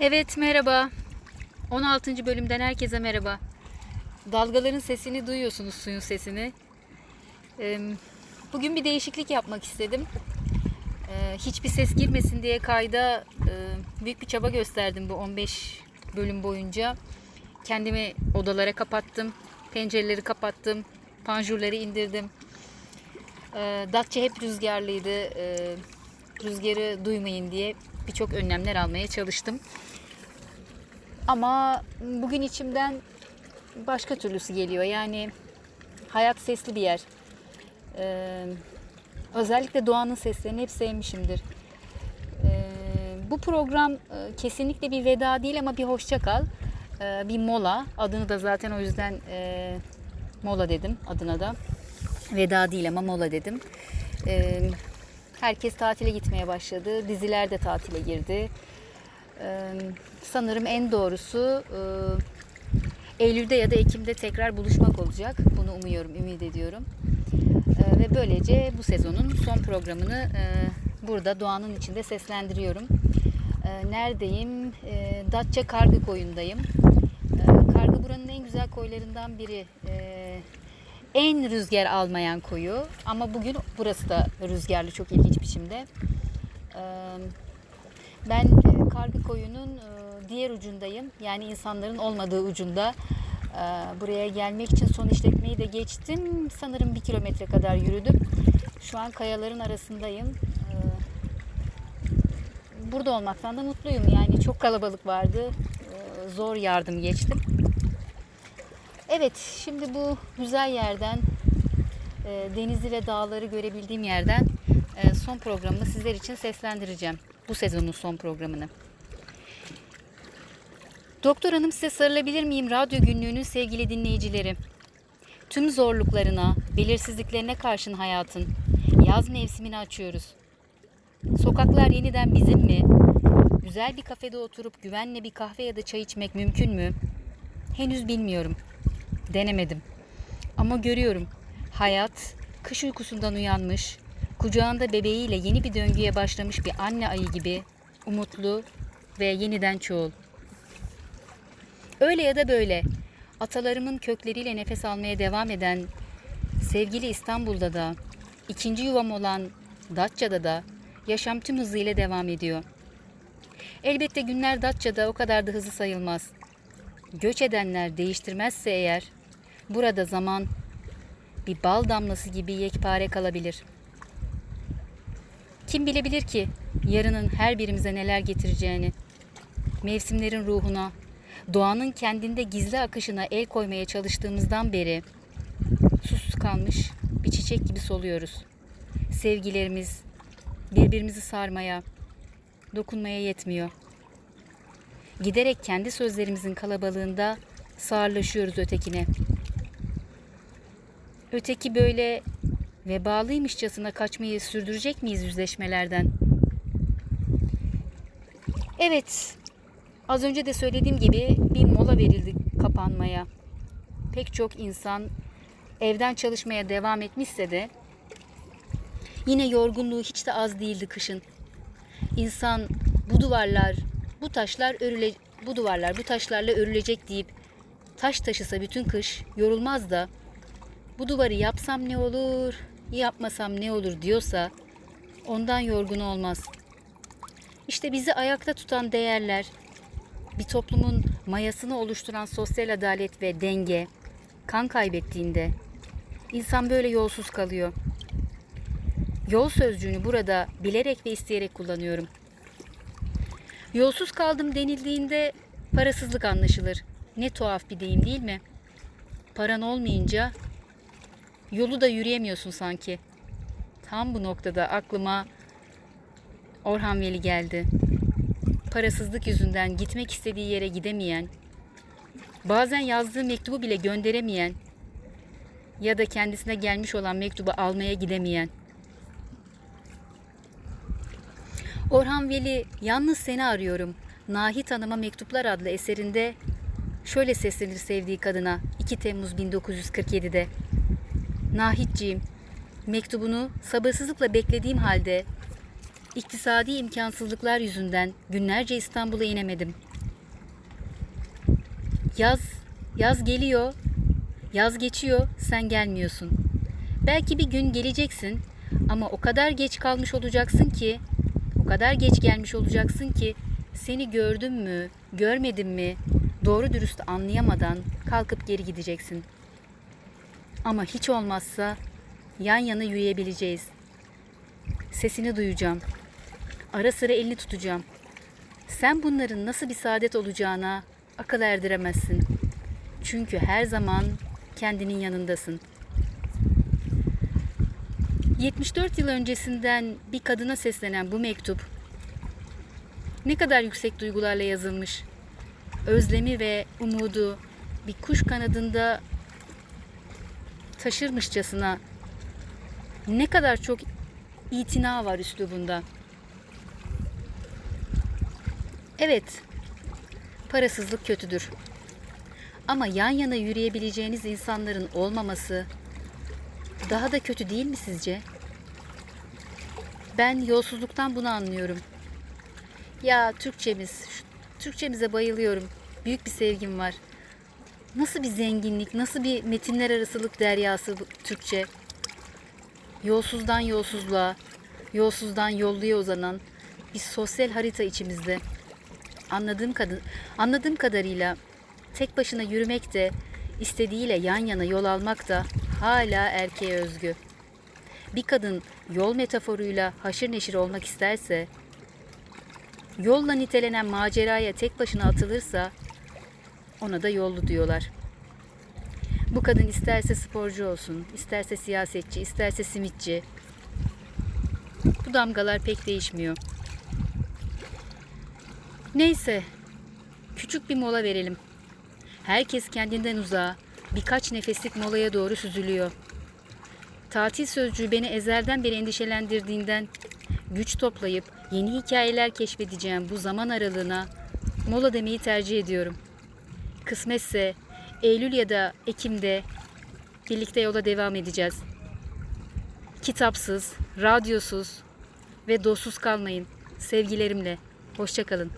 Evet merhaba. 16. bölümden herkese merhaba. Dalgaların sesini duyuyorsunuz suyun sesini. Bugün bir değişiklik yapmak istedim. Ee, Hiçbir ses girmesin diye kayda e, büyük bir çaba gösterdim bu 15 bölüm boyunca. Kendimi odalara kapattım. Pencereleri kapattım. Panjurları indirdim. Ee, Datça hep rüzgarlıydı. Rüzgarı duymayın diye birçok önlemler almaya çalıştım. Ama bugün içimden başka türlüsü geliyor. Yani hayat sesli bir yer. Ee, özellikle doğanın seslerini hep sevmişimdir. Ee, bu program e, kesinlikle bir veda değil ama bir hoşça kal. Ee, bir mola. Adını da zaten o yüzden e, mola dedim adına da. Veda değil ama mola dedim. Ee, herkes tatile gitmeye başladı. Diziler de tatile girdi. Sanırım en doğrusu e, Eylül'de ya da Ekim'de tekrar buluşmak olacak. Bunu umuyorum, ümit ediyorum. Ee, ve böylece bu sezonun son programını e, burada doğanın içinde seslendiriyorum. Neredeyim? Ee, Datça Kargı Koyu'ndayım. Kargı buranın en güzel koylarından biri. En rüzgar almayan koyu ama bugün burası da rüzgarlı çok ilginç biçimde. Ben e, Kargı Koyu'nun e, diğer ucundayım. Yani insanların olmadığı ucunda. Ee, Buraya gelmek için son işletmeyi de geçtim. Sanırım bir kilometre kadar yürüdüm. Şu an kayaların arasındayım. Ee, Burada olmaktan da mutluyum. Yani çok kalabalık vardı. Zor yardım geçtim. Evet, şimdi bu güzel yerden, e, denizi ve dağları görebildiğim yerden e, son programımı sizler için seslendireceğim. Bu sezonun son programını. Doktor Hanım size sarılabilir miyim radyo günlüğünün sevgili dinleyicileri? Tüm zorluklarına, belirsizliklerine karşın hayatın yaz mevsimini açıyoruz. Sokaklar yeniden bizim mi? Güzel bir kafede oturup güvenle bir kahve ya da çay içmek mümkün mü? Henüz bilmiyorum. Denemedim. Ama görüyorum. Hayat kış uykusundan uyanmış, kucağında bebeğiyle yeni bir döngüye başlamış bir anne ayı gibi umutlu ve yeniden çoğul. Öyle ya da böyle atalarımın kökleriyle nefes almaya devam eden sevgili İstanbul'da da ikinci yuvam olan Datça'da da yaşam tüm hızıyla devam ediyor. Elbette günler Datça'da o kadar da hızlı sayılmaz. Göç edenler değiştirmezse eğer burada zaman bir bal damlası gibi yekpare kalabilir. Kim bilebilir ki yarının her birimize neler getireceğini, mevsimlerin ruhuna, doğanın kendinde gizli akışına el koymaya çalıştığımızdan beri susuz kalmış bir çiçek gibi soluyoruz. Sevgilerimiz birbirimizi sarmaya, dokunmaya yetmiyor. Giderek kendi sözlerimizin kalabalığında sağırlaşıyoruz ötekine. Öteki böyle vebalıymışçasına kaçmayı sürdürecek miyiz yüzleşmelerden? Evet, az önce de söylediğim gibi bir mola verildi kapanmaya. Pek çok insan evden çalışmaya devam etmişse de yine yorgunluğu hiç de az değildi kışın. İnsan bu duvarlar, bu taşlar örüle, bu duvarlar bu taşlarla örülecek deyip taş taşısa bütün kış yorulmaz da bu duvarı yapsam ne olur, yapmasam ne olur diyorsa ondan yorgun olmaz. İşte bizi ayakta tutan değerler, bir toplumun mayasını oluşturan sosyal adalet ve denge kan kaybettiğinde insan böyle yolsuz kalıyor. Yol sözcüğünü burada bilerek ve isteyerek kullanıyorum. Yolsuz kaldım denildiğinde parasızlık anlaşılır. Ne tuhaf bir deyim değil mi? Paran olmayınca yolu da yürüyemiyorsun sanki. Tam bu noktada aklıma Orhan Veli geldi. Parasızlık yüzünden gitmek istediği yere gidemeyen, bazen yazdığı mektubu bile gönderemeyen ya da kendisine gelmiş olan mektubu almaya gidemeyen. Orhan Veli Yalnız Seni Arıyorum Nahit Hanım'a Mektuplar adlı eserinde şöyle seslenir sevdiği kadına 2 Temmuz 1947'de. Nahitciğim, mektubunu sabırsızlıkla beklediğim halde iktisadi imkansızlıklar yüzünden günlerce İstanbul'a inemedim. Yaz, yaz geliyor. Yaz geçiyor, sen gelmiyorsun. Belki bir gün geleceksin ama o kadar geç kalmış olacaksın ki, o kadar geç gelmiş olacaksın ki seni gördüm mü, görmedim mi doğru dürüst anlayamadan kalkıp geri gideceksin. Ama hiç olmazsa yan yana yürüyebileceğiz. Sesini duyacağım. Ara sıra elini tutacağım. Sen bunların nasıl bir saadet olacağına akıl erdiremezsin. Çünkü her zaman kendinin yanındasın. 74 yıl öncesinden bir kadına seslenen bu mektup ne kadar yüksek duygularla yazılmış. Özlemi ve umudu bir kuş kanadında taşırmışçasına ne kadar çok itina var üslubunda. Evet, parasızlık kötüdür. Ama yan yana yürüyebileceğiniz insanların olmaması daha da kötü değil mi sizce? Ben yolsuzluktan bunu anlıyorum. Ya Türkçemiz, Türkçemize bayılıyorum. Büyük bir sevgim var. Nasıl bir zenginlik, nasıl bir metinler arasılık deryası Türkçe. Yolsuzdan yolsuzluğa, yolsuzdan yolluya uzanan bir sosyal harita içimizde. Anladığım, kadın, anladığım kadarıyla tek başına yürümek de, istediğiyle yan yana yol almak da hala erkeğe özgü. Bir kadın yol metaforuyla haşır neşir olmak isterse, yolla nitelenen maceraya tek başına atılırsa ona da yollu diyorlar. Bu kadın isterse sporcu olsun, isterse siyasetçi, isterse simitçi. Bu damgalar pek değişmiyor. Neyse, küçük bir mola verelim. Herkes kendinden uzağa, birkaç nefeslik molaya doğru süzülüyor. Tatil sözcüğü beni ezelden beri endişelendirdiğinden güç toplayıp yeni hikayeler keşfedeceğim bu zaman aralığına mola demeyi tercih ediyorum. Kısmetse Eylül ya da Ekim'de birlikte yola devam edeceğiz. Kitapsız, radyosuz ve dostsuz kalmayın. Sevgilerimle. Hoşçakalın.